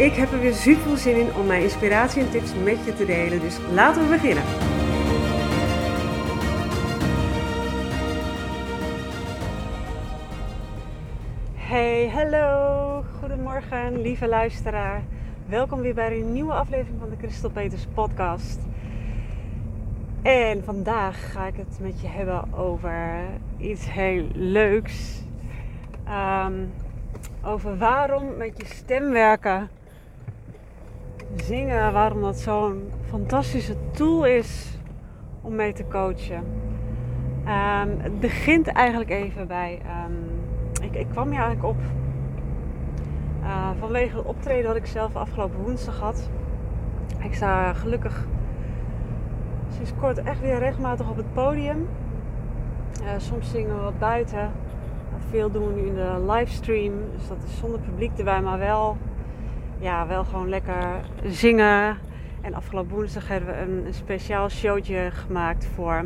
Ik heb er weer super veel zin in om mijn inspiratie en tips met je te delen, dus laten we beginnen. Hey, hallo, goedemorgen lieve luisteraar. Welkom weer bij een nieuwe aflevering van de Christel Peters podcast. En vandaag ga ik het met je hebben over iets heel leuks. Ehm, over waarom met je stem werken zingen, waarom dat zo'n fantastische tool is om mee te coachen. Ehm, het begint eigenlijk even bij. Um, ik, ik, kwam hier eigenlijk op. Uh, vanwege het optreden dat ik zelf afgelopen woensdag had. Ik sta gelukkig sinds kort echt weer regelmatig op het podium. Uh, soms zingen we wat buiten. Veel doen we nu in de livestream. Dus dat is zonder publiek erbij, maar wel ja, wel gewoon lekker zingen. En afgelopen woensdag hebben we een, speciaal showtje gemaakt voor.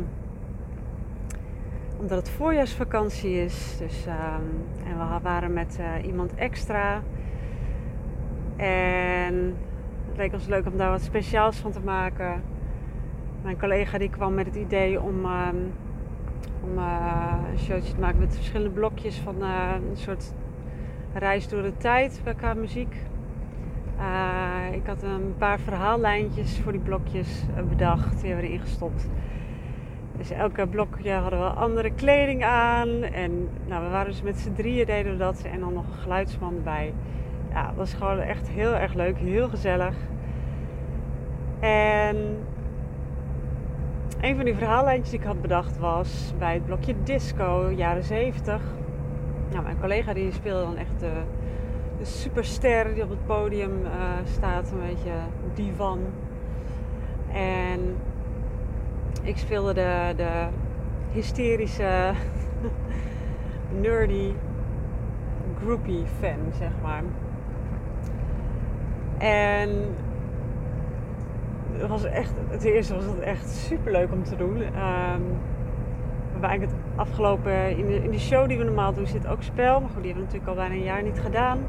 Omdat het voorjaarsvakantie is. Dus, um, en we waren met uh, iemand extra. En het leek ons leuk om daar wat speciaals van te maken. Mijn collega die kwam met het idee om, um, om uh, een showtje te maken met verschillende blokjes van uh, een soort reis door de tijd qua muziek. Uh, ik had een paar verhaallijntjes voor die blokjes eh, bedacht. Die hebben we erin gestopt. Dus elke blokje hadden we andere kleding aan. En nou, we waren dus met z'n drieën deden we dat. En dan nog een geluidsman erbij. Ja, dat was gewoon echt heel erg leuk. Heel gezellig. En een van die verhaallijntjes die ik had bedacht was bij het blokje disco, jaren 70. Nou, mijn collega die speelde dan echt de de superster die op het podium uh, staat, een beetje divan. En ik speelde de, de hysterische, nerdy groupie fan, zeg maar. En het was echt, het eerste was het echt super leuk om te doen. Um, we hebben eigenlijk het afgelopen, in de, in de show die we normaal doen, zit ook spel. Maar goed, die hebben we natuurlijk al bijna een jaar niet gedaan.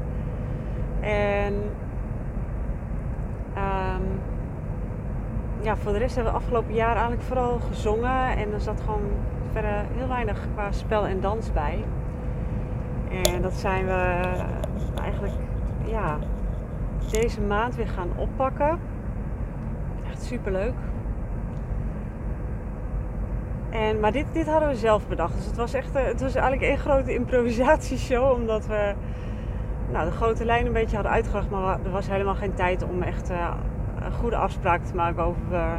En um, ja, voor de rest hebben we afgelopen jaar eigenlijk vooral gezongen. En er zat gewoon verder heel weinig qua spel en dans bij. En dat zijn we eigenlijk ja, deze maand weer gaan oppakken. Echt super leuk. En, maar dit, dit hadden we zelf bedacht. Dus het was echt het was eigenlijk een grote improvisatieshow. Omdat we nou, de grote lijn een beetje hadden uitgelegd, maar er was helemaal geen tijd om echt uh, een goede afspraak te maken over uh,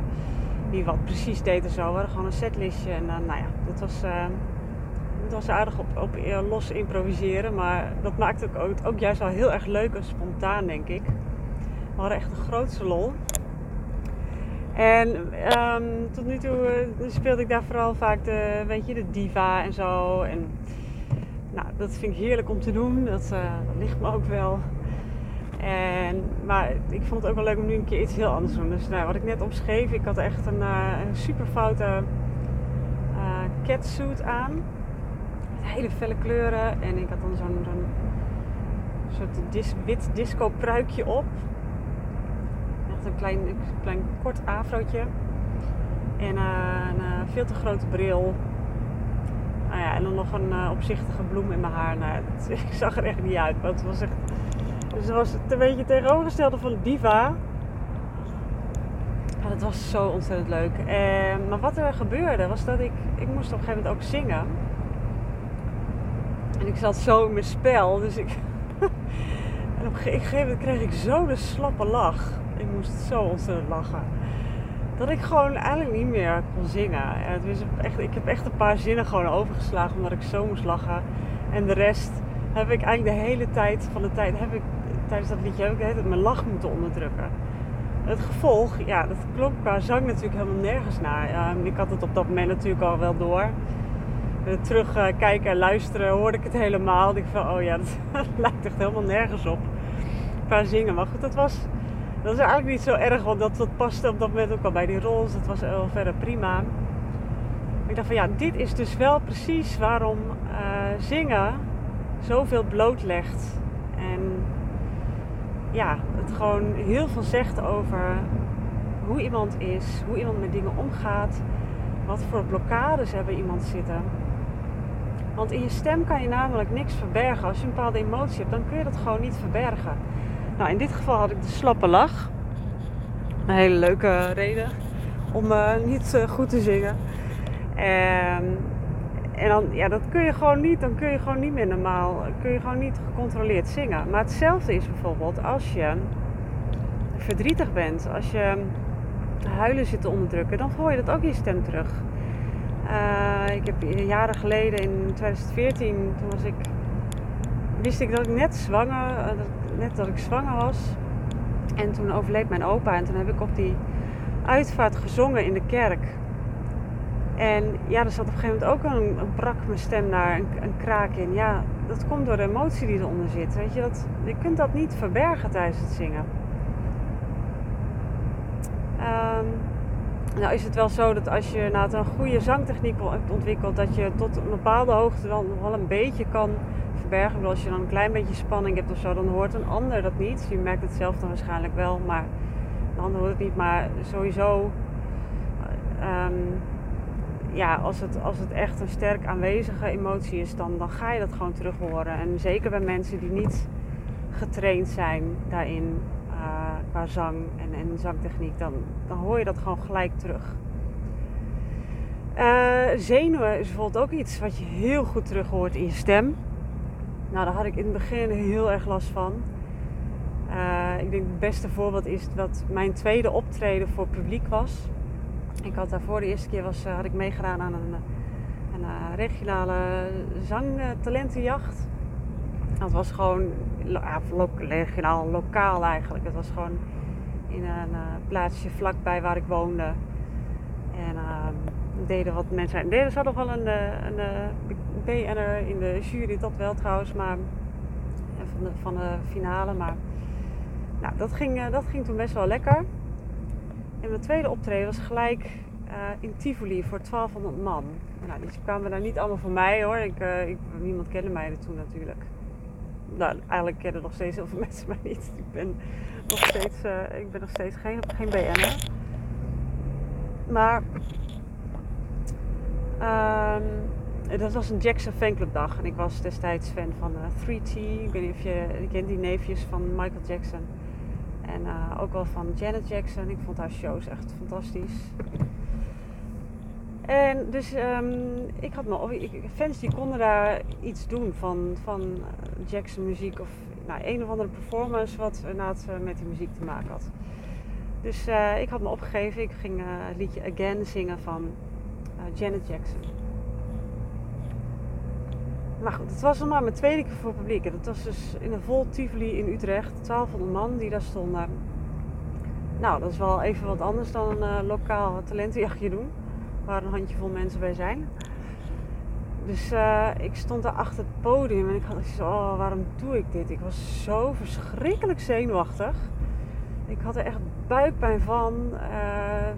wie wat precies deed en zo. We hadden gewoon een setlistje en uh, nou ja, dat was, dat was aardig op, op los improviseren, maar dat maakte ook, ook juist wel heel erg leuk en spontaan, denk ik. We hadden echt de grootste lol. En um, tot nu toe speelde ik daar vooral vaak de, weet je, de diva en zo. En nou, dat vind ik heerlijk om te doen. Dat, uh, ligt me ook wel. En, maar ik vond het ook wel leuk om nu een keer iets heel anders te doen. Dus nou, wat ik net omschreef, ik had echt een, uh, een super foute uh, catsuit aan. Met hele felle kleuren. En ik had dan zo'n soort wit disco pruikje op. Echt een klein, klein kort afrootje. En een veel te grote bril. Nou ja, en dan nog een uh, opzichtige bloem in mijn haar. Nou, ik zag er echt niet uit. Maar het was echt... Dus het was een beetje tegenovergestelde van diva. Ja, dat was zo ontzettend leuk. En, maar wat er gebeurde was dat ik... Ik moest op een gegeven moment ook zingen. En ik zat zo in mijn spel. Dus ik... en op een gegeven moment kreeg ik zo de slappe lach. Ik moest zo ontzettend lachen dat ik gewoon eigenlijk niet meer kon zingen. Het echt, ik heb echt een paar zinnen gewoon overgeslagen omdat ik zo moest lachen. En de rest heb ik eigenlijk de hele tijd van de tijd heb ik tijdens dat liedje heb ik mijn lach moeten onderdrukken. Het gevolg, ja, dat klonk qua zang natuurlijk helemaal nergens naar. Uh, ik had het op dat moment natuurlijk al wel door. terug uh, kijken en luisteren hoorde ik het helemaal. Ik van, oh ja, dat lijkt echt helemaal nergens op. Qua zingen. Maar goed, dat was, dat is eigenlijk niet zo erg, want dat, dat paste op dat moment ook al bij die rol. Dus dat was wel verder prima. ik dacht van ja, dit is dus wel precies waarom uh, zingen zoveel blootlegt. En ja, het gewoon heel veel zegt over hoe iemand is, hoe iemand met dingen omgaat, wat voor blokkades hebben iemand zitten. Want in je stem kan je namelijk niks verbergen. Als je een bepaalde emotie hebt, dan kun je dat gewoon niet verbergen. Nou, in dit geval had ik de slappe lach. Een hele leuke reden om uh, niet uh, goed te zingen. En en dan, ja, dat kun je gewoon niet, dan kun je gewoon niet meer normaal, kun je gewoon niet gecontroleerd zingen. Maar hetzelfde is bijvoorbeeld als je verdrietig bent, als je huilen zit te onderdrukken, dan hoor je dat ook in je stem terug. Uh, ik heb jaren geleden in 2014, toen was ik, wist ik dat ik net zwanger, uh, net dat ik zwanger was. En toen overleed mijn opa en toen heb ik op die uitvaart gezongen in de kerk. En ja, er zat op een gegeven moment ook een, een brak mijn stem naar, een, een, kraak in. Ja, dat komt door de emotie die eronder zit. Weet je, dat, je kunt dat niet verbergen tijdens het zingen. Um, nou is het wel zo dat als je na een goede zangtechniek hebt ontwikkeld, dat je tot een bepaalde hoogte nog wel een beetje kan als je dan een klein beetje spanning hebt of zo, dan hoort een ander dat niet. Je merkt het zelf dan waarschijnlijk wel, maar een ander hoort het niet. Maar sowieso um, ja, als het, als het echt een sterk aanwezige emotie is, dan, dan ga je dat gewoon terug horen. En zeker bij mensen die niet getraind zijn daarin uh, qua zang en, en zangtechniek, dan, dan hoor je dat gewoon gelijk terug. Uh, zenuwen is bijvoorbeeld ook iets wat je heel goed terug hoort in je stem. Nou, daar had ik in het begin heel erg last van. Uh, ik denk het beste voorbeeld is dat mijn tweede optreden voor publiek was. Ik had daarvoor de eerste keer was, eh, had ik meegedaan aan een, een, een regionale zangtalentenjacht. Dat was gewoon regionaal, lokaal eigenlijk. Het was gewoon in een plaatsje vlakbij waar ik woonde. En uh, deden wat mensen. Deden ze nog wel een, eh, een, een BN'er in de jury, dat wel trouwens, maar van de, van de finale. Maar nou, dat, ging, dat ging toen best wel lekker. En mijn tweede optreden was gelijk uh, in Tivoli voor 1200 man. Nou, die kwamen daar niet allemaal voor mij hoor. Ik, ik, niemand kende mij toen natuurlijk. Nou, eigenlijk kennen nog steeds heel veel mensen mij niet. Ik ben nog steeds, ik ben nog steeds geen, geen BN'er. Maar um, dat was een Jackson fanclub dag. En ik was destijds fan van 3T. Ik weet niet of je, kent die neefjes van Michael Jackson. En uh, ook wel van Janet Jackson. Ik vond haar shows echt fantastisch. En dus um, ik had me, fans die konden daar iets doen van, van eh, Jackson muziek of nou, een of andere performance wat inderdaad met die muziek te maken had. Dus ik had me opgegeven. Ik ging het liedje Again zingen van Janet Jackson. Maar goed, het was nog maar mijn tweede keer voor publiek. En dat was dus in een vol Tivoli in Utrecht. 1200 man die daar stonden. Nou, dat is wel even wat anders dan een uh, lokaal talentenjachtje doen. Waar een handjevol mensen bij zijn. Dus uh, ik stond daar achter het podium en ik had oh, waarom doe ik dit? Ik was zo verschrikkelijk zenuwachtig. Ik had er echt buikpijn van. Uh,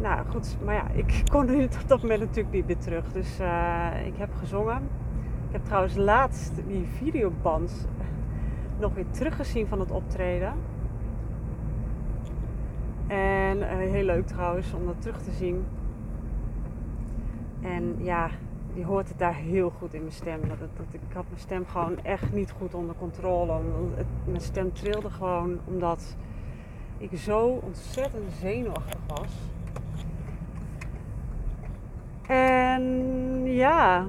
nou goed, maar ja, ik kon nu op dat moment natuurlijk niet meer terug. Dus uh, ik heb gezongen. Ik heb trouwens laatst die videoband nog weer teruggezien van het optreden. En uh, heel leuk trouwens om dat terug te zien. En ja, die hoort het daar heel goed in mijn stem. Dat, ik had mijn stem gewoon echt niet goed onder controle. Mijn stem trilde gewoon omdat ik zo ontzettend zenuwachtig was. En ja,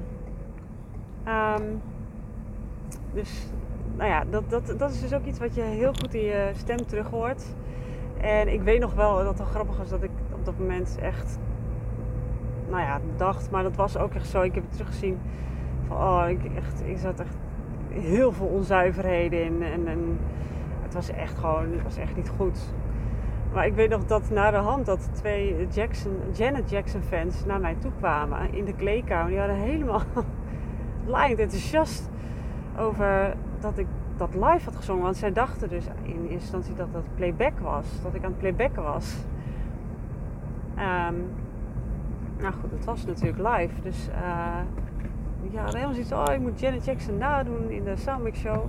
um, dus nou ja, dat, dat, dat is dus ook iets wat je heel goed in je stem terug hoort. En ik weet nog wel dat het grappig was dat ik op dat moment echt, nou ja, dacht, maar dat was ook echt zo. Ik heb het teruggezien van, oh, ik, echt, ik zat echt, heel veel onzuiverheden in. En, en het was echt gewoon, was echt niet goed. Maar ik weet nog dat na de hand dat twee Jackson, Janet Jackson fans naar mij toe kwamen in de kleedkamer. Die waren helemaal laaiend enthousiast over dat ik dat live had gezongen. Want zij dachten dus in eerste instantie dat dat playback was. Dat ik aan het playbacken was. Um, nou goed, het was natuurlijk live. Dus uh, ja, helemaal zoiets oh, ik moet Janet Jackson nadoen in de Soundmix Show.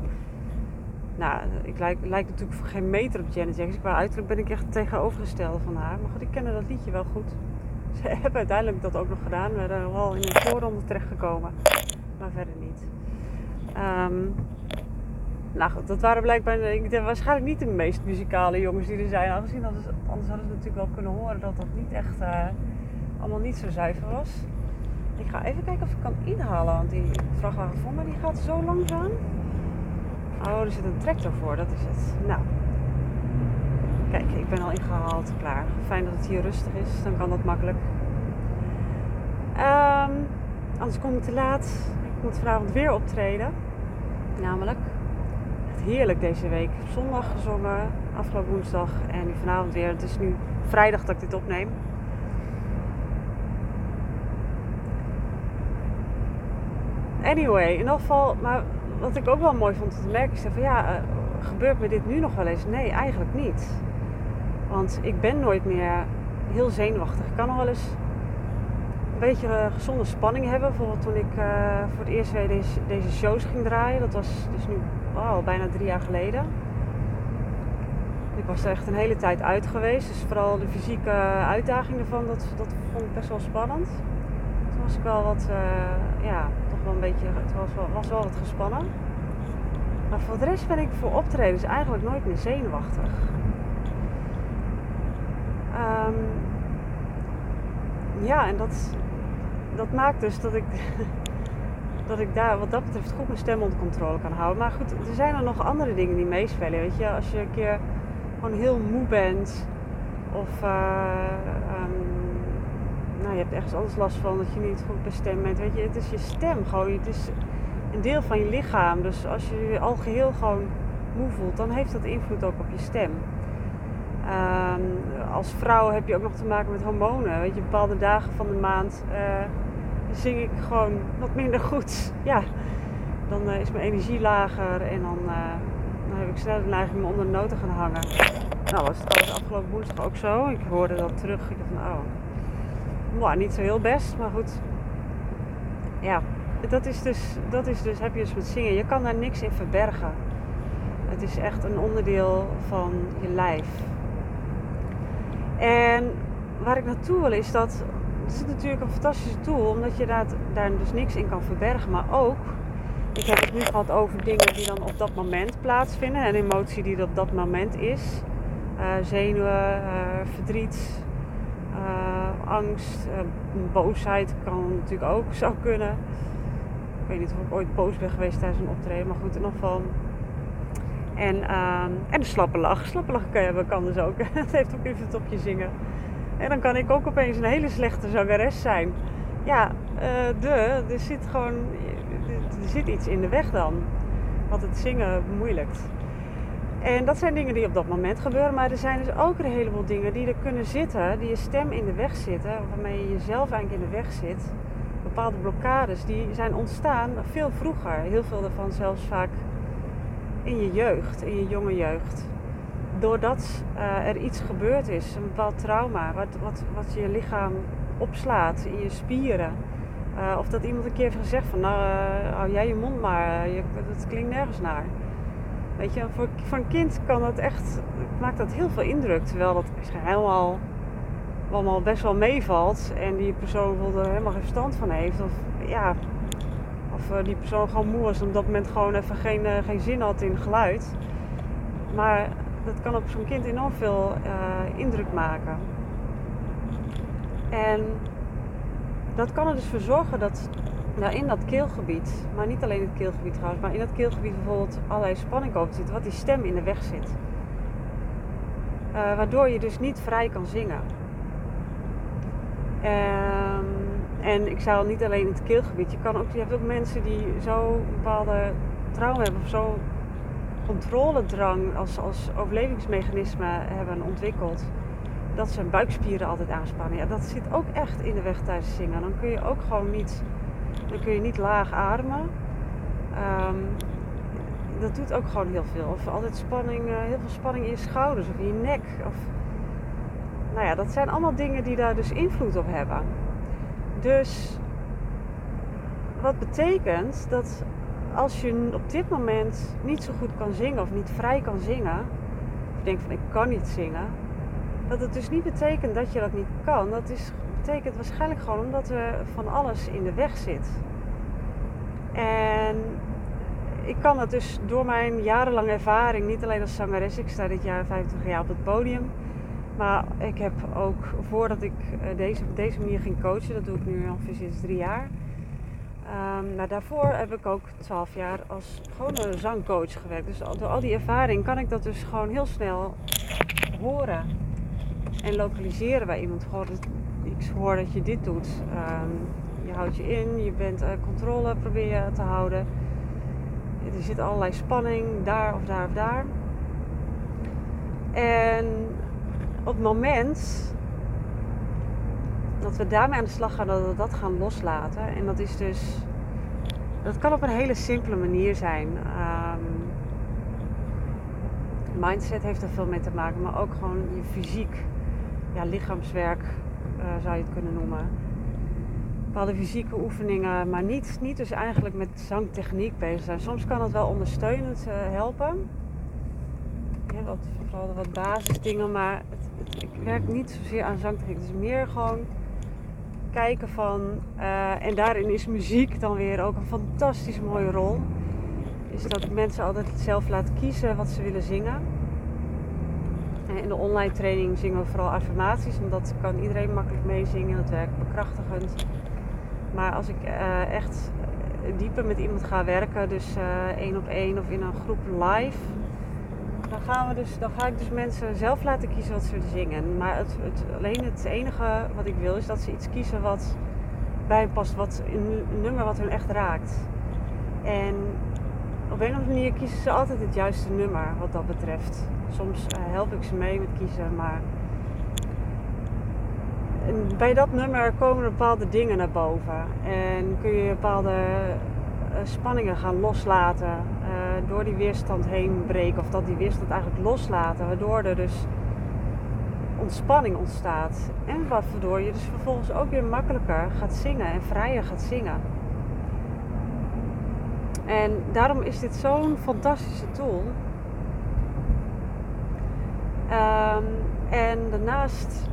Nou, ik lijk, lijk natuurlijk voor geen meter op Janet Jackson. Qua uiterlijk ben ik echt tegenovergestelde van haar. Maar goed, ik kende dat liedje wel goed. Ze hebben uiteindelijk dat ook nog gedaan. We zijn wel in een voorronde terechtgekomen. Maar verder niet. Um, nou goed, dat waren blijkbaar ik denk, waarschijnlijk niet de meest muzikale jongens die er zijn. Aangezien anders, anders hadden ze natuurlijk wel kunnen horen dat dat niet echt uh, allemaal niet zo zuiver was. Ik ga even kijken of ik kan inhalen, want die vrachtwagen voor me die gaat zo langzaam. Oh, er zit een tractor voor, dat is het. Nou, kijk, ik ben al ingehaald, klaar. Fijn dat het hier rustig is, dan kan dat makkelijk. Um, anders kom ik te laat. Ik moet vanavond weer optreden. Namelijk heerlijk deze week. Zondag gezongen, afgelopen woensdag en nu vanavond weer. Het is nu vrijdag dat ik dit opneem. Anyway, in ieder geval, maar wat ik ook wel mooi vond te merken is van ja, uh, gebeurt me dit nu nog wel eens? Nee, eigenlijk niet. Want ik ben nooit meer heel zenuwachtig. Ik kan nog wel eens een beetje uh, gezonde spanning hebben. Bijvoorbeeld toen ik uh, voor het eerst weer deze, deze shows ging draaien. Dat was dus nu al bijna drie jaar geleden. Ik was er echt een hele tijd uit geweest. Dus vooral de fysieke uitdaging ervan, dat, dat vond ik best wel spannend. Toen was ik wel wat, ja, een beetje, het was wel, was wel wat gespannen. Maar voor de rest ben ik voor optredens eigenlijk nooit meer zenuwachtig. Um, ja, en dat, dat maakt dus dat ik dat ik daar wat dat betreft goed mijn stem onder controle kan houden. Maar goed, er zijn er nog andere dingen die meespelen. Weet je, als je een keer gewoon heel moe bent of uh, nou, je hebt ergens anders last van dat je niet goed bij bent. Weet je, het is je stem gewoon. Het is een deel van je lichaam. Dus als je je al geheel gewoon moe voelt, dan heeft dat invloed ook op je stem. Um, als vrouw heb je ook nog te maken met hormonen. Weet je, bepaalde dagen van de maand. Uh, zing ik gewoon wat minder goed. Ja, dan uh, is mijn energie lager en dan, uh, dan heb ik sneller de neiging om onder de noten gaan hangen. Nou, was het afgelopen woensdag ook zo. Ik hoorde dat terug. Ik dacht van, oh, nou, niet zo heel best, maar goed. Ja, dat is, dus, dat is dus, heb je dus met zingen. Je kan daar niks in verbergen. Het is echt een onderdeel van je lijf. En waar ik naartoe wil is dat het is natuurlijk een fantastische tool, omdat je daar, daar dus niks in kan verbergen. Maar ook, ik heb het nu gehad over dingen die dan op dat moment plaatsvinden. En emotie die er op dat moment is. Uh, zenuwen, uh, verdriet, uh, angst, boosheid kan natuurlijk ook, zou kunnen. Ik weet niet of ik ooit boos ben geweest tijdens een optreden, maar goed, in ieder geval. En, uh, en een slappe lach. Slappe lach kan, je, kan dus ook. Het heeft ook invloed op je zingen. En dan kan ik ook opeens een hele slechte zangeres zijn. Ja, uh, de, er zit gewoon er zit iets in de weg dan. Wat het zingen bemoeilijkt. En dat zijn dingen die op dat moment gebeuren. Maar er zijn dus ook een heleboel dingen die er kunnen zitten. Die je stem in de weg zitten. Waarmee je jezelf eigenlijk in de weg zit. Bepaalde blokkades die zijn ontstaan veel vroeger. Heel veel daarvan zelfs vaak in je jeugd. In je jonge jeugd doordat uh, er iets gebeurd is, een bepaald trauma, wat, wat, wat je lichaam opslaat in je spieren. Uh, of dat iemand een keer heeft gezegd van, nou, uh, hou jij je mond maar, je, dat klinkt nergens naar. Weet je, voor, voor een kind kan dat echt, maakt dat heel veel indruk. Terwijl dat helemaal, allemaal best wel meevalt. En die persoon er helemaal geen verstand van heeft. Of ja, of die persoon gewoon moe en op dat moment gewoon even geen, geen zin had in geluid. Maar dat kan op zo'n kind enorm veel indruk maken. En dat kan er dus voor zorgen dat nou, in dat keelgebied, maar niet alleen het keelgebied trouwens, maar in dat keelgebied bijvoorbeeld allerlei spanning over zit, wat die stem in de weg zit. Uh, waardoor je dus niet vrij kan zingen. Um, en ik zou niet alleen in het keelgebied, je, kan ook, je hebt ook mensen die zo bepaalde trauma hebben of zo'n controledrang als, als overlevingsmechanisme hebben ontwikkeld. Dat ze hun buikspieren altijd aanspannen. Ja, dat zit ook echt in de weg tijdens zingen. Dan kun je ook gewoon niet, dan kun je niet laag ademen. Ehm, dat doet ook gewoon heel veel. Of altijd spanning, uh, heel veel spanning in je schouders of in je nek. Of, nou ja, dat zijn allemaal dingen die daar dus invloed op hebben. Dus wat betekent dat als je op dit moment niet zo goed kan zingen of niet vrij kan zingen, of denkt van ik kan niet zingen, dat het dus niet betekent dat je dat niet kan. Dat is, betekent waarschijnlijk gewoon omdat er van alles in de weg zit. En ik kan dat dus door mijn jarenlange ervaring, niet alleen als zangeres, ik sta dit jaar 25 jaar op het podium. Maar ik heb ook, voordat ik eh, deze, op deze manier ging coachen, dat doe ik nu ongeveer sinds drie jaar. Um, daarvoor heb ik ook 12 jaar als gewone zangcoach gewerkt. Dus door al die ervaring kan ik dat dus gewoon heel snel horen en lokaliseren bij iemand. Gewoon, ik hoor dat je dit doet. Um, je houdt je in, je bent uh, controle probeer je te houden. Er zit allerlei spanning daar of daar of daar. En op het moment dat we daarmee aan de slag gaan, dat we dat gaan loslaten. En dat is dus, dat kan op een hele simpele manier zijn. Um, mindset heeft er veel mee te maken, maar ook gewoon je fysiek, ja, lichaamswerk uh, zou je het kunnen noemen. Bepaalde fysieke oefeningen, maar niet, niet dus eigenlijk met zangtechniek bezig zijn. Soms kan het wel ondersteunend uh, helpen. Ja, wat, vooral wat basisdingen, maar het, het, ik werk niet zozeer aan zangtechniek. Het is meer gewoon kijken van, uh, en daarin is muziek dan weer ook een fantastisch mooie rol. Is dat mensen altijd zelf laten kiezen wat ze willen zingen. En in de online training zingen we vooral affirmaties, omdat kan iedereen makkelijk meezingen. Dat werkt bekrachtigend. Maar als ik uh, echt dieper met iemand ga werken, dus één op één of in een groep live, dan, gaan we dus, dan ga ik dus mensen zelf laten kiezen wat ze willen zingen. Maar het, het, alleen het enige wat ik wil is dat ze iets kiezen wat bij past. Wat, een, nummer wat hun echt raakt. En op een of andere manier kiezen ze altijd het juiste nummer wat dat betreft. Soms uh, help ik ze mee met kiezen, maar bij dat nummer komen er bepaalde dingen naar boven. En kun je bepaalde uh, spanningen gaan loslaten. Uh, door die weerstand heen breken. Of dat die weerstand eigenlijk loslaten. Waardoor er dus ontspanning ontstaat. En waardoor je dus vervolgens ook weer makkelijker gaat zingen. En vrijer gaat zingen. En daarom is dit zo'n fantastische tool. Um, en daarnaast,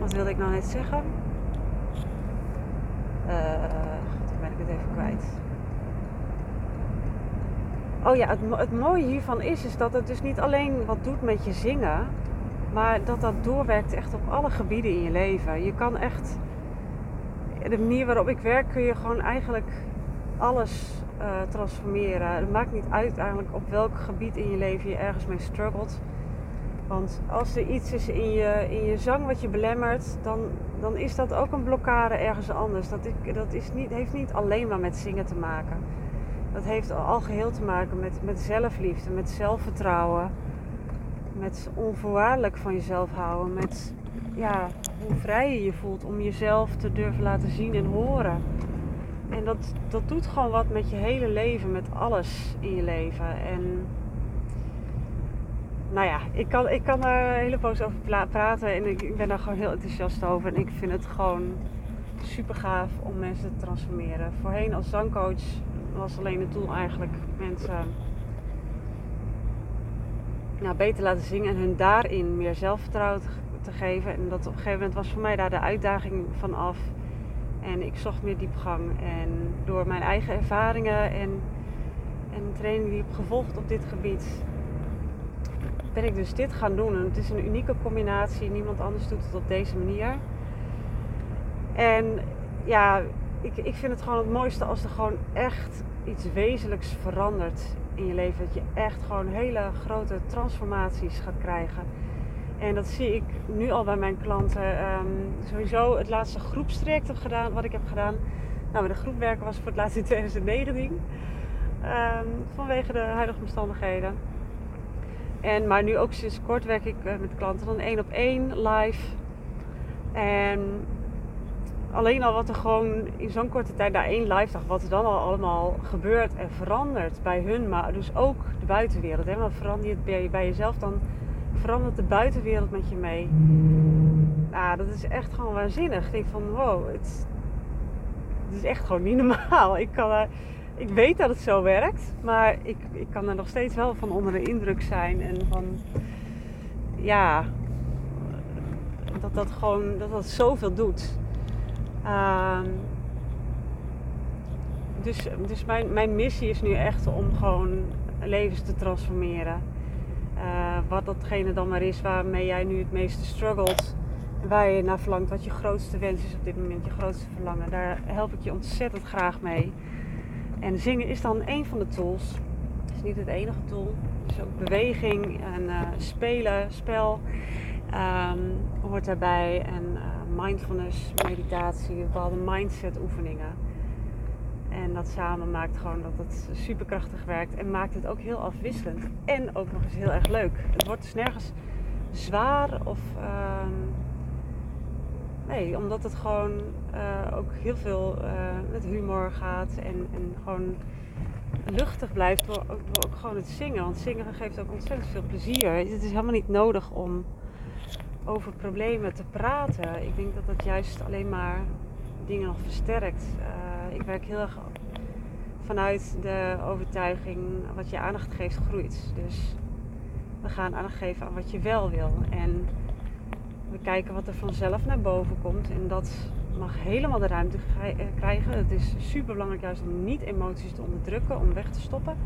wat wilde ik nou net zeggen? Uh, ben ik het even kwijt. Oh ja, het, het mooie hiervan is, is dat het dus niet alleen wat doet met je zingen, maar dat dat doorwerkt echt op alle gebieden in je leven. Je kan echt, de manier waarop ik werk, kun je gewoon eigenlijk alles uh, transformeren. Het maakt niet uit eigenlijk op welk gebied in je leven je ergens mee struggelt. Want als er iets is in je, in je zang wat je belemmert, dan, dan is dat ook een blokkade ergens anders. Dat, is, dat is niet, heeft niet alleen maar met zingen te maken. Dat heeft al geheel te maken met, met zelfliefde, met zelfvertrouwen. Met onvoorwaardelijk van jezelf houden. Met ja, hoe vrij je je voelt om jezelf te durven laten zien en horen. En dat, dat doet gewoon wat met je hele leven, met alles in je leven. En nou ja, ik kan, ik kan er een hele over praten en ik, ik ben daar gewoon heel enthousiast over. En ik vind het gewoon super gaaf om mensen te transformeren. Voorheen als zangcoach was alleen het doel eigenlijk mensen nou, beter laten zingen en hun daarin meer zelfvertrouwen te, geven. En dat op een gegeven moment was voor mij daar de uitdaging van af. En ik zocht meer diepgang. En door mijn eigen ervaringen en, en training die ik heb gevolgd op dit gebied, ben ik dus dit gaan doen. En het is een unieke combinatie. Niemand anders doet het op deze manier. En ja, ik, ik vind het gewoon het mooiste als er gewoon echt iets wezenlijks verandert in je leven. Dat je echt gewoon hele grote transformaties gaat krijgen. En dat zie ik nu al bij mijn klanten. Um, sowieso het laatste groepstraject gedaan, wat ik heb gedaan. Nou, de groep werken was voor het laatst in 2019. ehm, vanwege de huidige omstandigheden. En, maar nu ook sinds kort werk ik eh, met klanten dan één op één live. En alleen al wat er gewoon in zo'n korte tijd, na één live dag, wat er dan al allemaal gebeurt en verandert bij hun, maar dus ook de buitenwereld. Hè? Want verander het bij, bij jezelf, dan verandert de buitenwereld met je mee. Nou, dat is echt gewoon waanzinnig. Ik denk van, wow, het, het is echt gewoon niet normaal. Ik, kan, uh, ik weet dat het zo werkt, maar ik, ik kan er nog steeds wel van onder de indruk zijn. En van, ja, dat dat gewoon, dat dat zoveel doet. Um, dus dus mijn, mijn missie is nu echt om gewoon levens te transformeren. Uh, wat datgene dan maar is waarmee jij nu het meeste struggelt. Waar je naar verlangt, wat je grootste wens is op dit moment, je grootste verlangen. Daar help ik je ontzettend graag mee. En zingen is dan een van de tools. Het is niet het enige tool. Dus ook beweging en uh, spelen, spel um, hoort daarbij. En uh, mindfulness, meditatie, bepaalde mindset oefeningen. En dat samen maakt gewoon dat het superkrachtig werkt en maakt het ook heel afwisselend. En ook nog eens heel erg leuk. Het wordt dus nergens zwaar of. Uh, nee, omdat het gewoon uh, ook heel veel uh, met humor gaat en, en gewoon luchtig blijft door, ook gewoon het zingen. Want zingen geeft ook ontzettend veel plezier. Het is helemaal niet nodig om over problemen te praten. Ik denk dat dat juist alleen maar dingen nog versterkt. Uh, ik werk heel erg vanuit de overtuiging wat je aandacht geeft groeit. Dus we gaan aandacht geven aan wat je wel wil. En we kijken wat er vanzelf naar boven komt. En dat mag helemaal de ruimte eh, krijgen. Het is super belangrijk juist om niet emoties te onderdrukken, om weg te stoppen.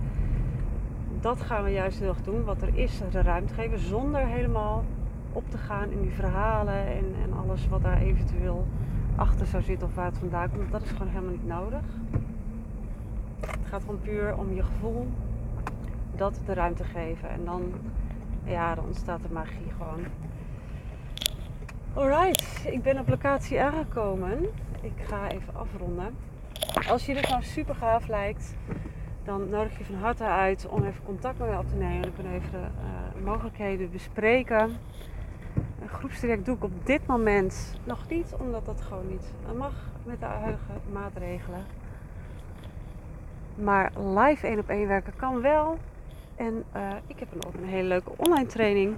Dat gaan we juist heel erg doen. Wat er is, de ruimte geven zonder helemaal op te gaan in die verhalen en, en alles wat daar eventueel achter zou zitten of waar het vandaan komt. Dat is gewoon helemaal niet nodig. Het gaat gewoon puur om je gevoel dat de ruimte geven. En dan, ja, dan ontstaat de magie gewoon. Alright, ik ben op locatie aangekomen. Ik ga even afronden. Als je dit nou super gaaf lijkt, dan nodig je van harte uit om even contact met mij op te nemen. Dan kunnen we even de uh, mogelijkheden bespreken. Een groepstraject doe ik op dit moment nog niet, omdat dat gewoon niet mag met de huidige maatregelen. Maar live één op één werken kan wel. En uh, ik heb ook een hele leuke online training.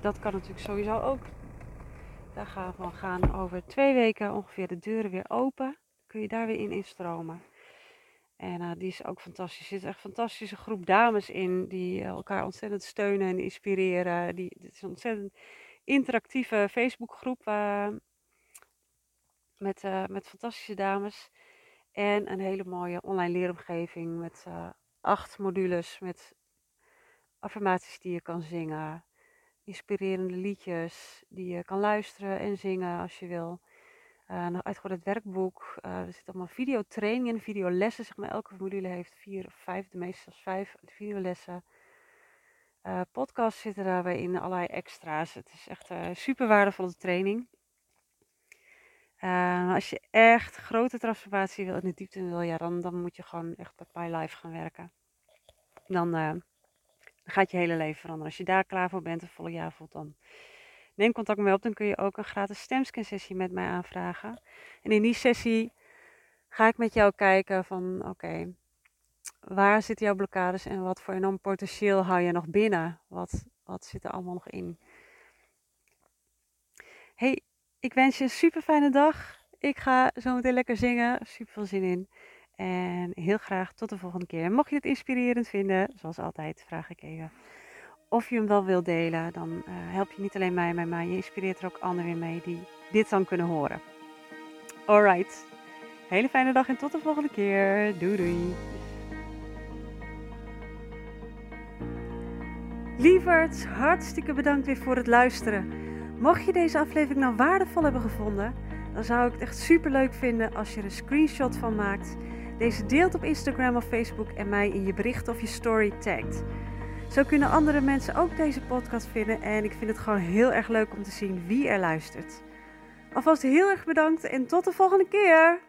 Dat kan natuurlijk sowieso ook. Daar gaan we gaan over twee weken ongeveer de deuren weer open. Kun je daar weer in instromen. En uh, die is ook fantastisch. Er zit echt een fantastische groep dames in die elkaar ontzettend steunen en inspireren. Die, het is een ontzettend interactieve Facebookgroep uh, met, met fantastische dames. En een hele mooie online leeromgeving met acht modules met affirmaties die je kan zingen. Inspirerende liedjes die je kan luisteren en zingen als je wil. Uh, nog uitgebreid werkboek. Uh, er zitten allemaal videotrainingen, videolessen. Zeg maar, elke module heeft vier of vijf, de meeste zelfs vijf videolessen. Uh, podcasts zitten daarbij in, allerlei extra's. Het is echt een super waardevolle training. Als je echt grote transformatie wil in de diepte wil, ja, dan, dan moet je gewoon echt met My Life gaan werken. Dan uh, gaat je hele leven veranderen. Als je daar klaar voor bent, een volle jaar voelt, dan neem contact met me op. Dan kun je ook een gratis stemscan sessie met mij aanvragen. En in die sessie ga ik met jou kijken van, oké, waar zitten jouw blokkades en wat voor enorm potentieel hou je nog binnen? Wat, wat zit er allemaal nog in? Hey, ik wens je een super fijne dag. Ik ga zo meteen lekker zingen. Super veel zin in. En heel graag tot de volgende keer. Mocht je het inspirerend vinden, zoals altijd, vraag ik even of je hem wel wilt delen. Dan uh, help je niet alleen mij, maar je inspireert er ook anderen weer mee die dit dan kunnen horen. Alright. Hele fijne dag en tot de volgende keer. Doei doei. Lieverds, hartstikke bedankt weer voor het luisteren. Mocht je deze aflevering nou waardevol hebben gevonden, dan zou ik het echt super leuk vinden als je er een screenshot van maakt, deze deelt op Instagram of Facebook en mij in je bericht of je story tagt. Zo kunnen andere mensen ook deze podcast vinden en ik vind het gewoon heel erg leuk om te zien wie er luistert. Alvast heel erg bedankt en tot de volgende keer!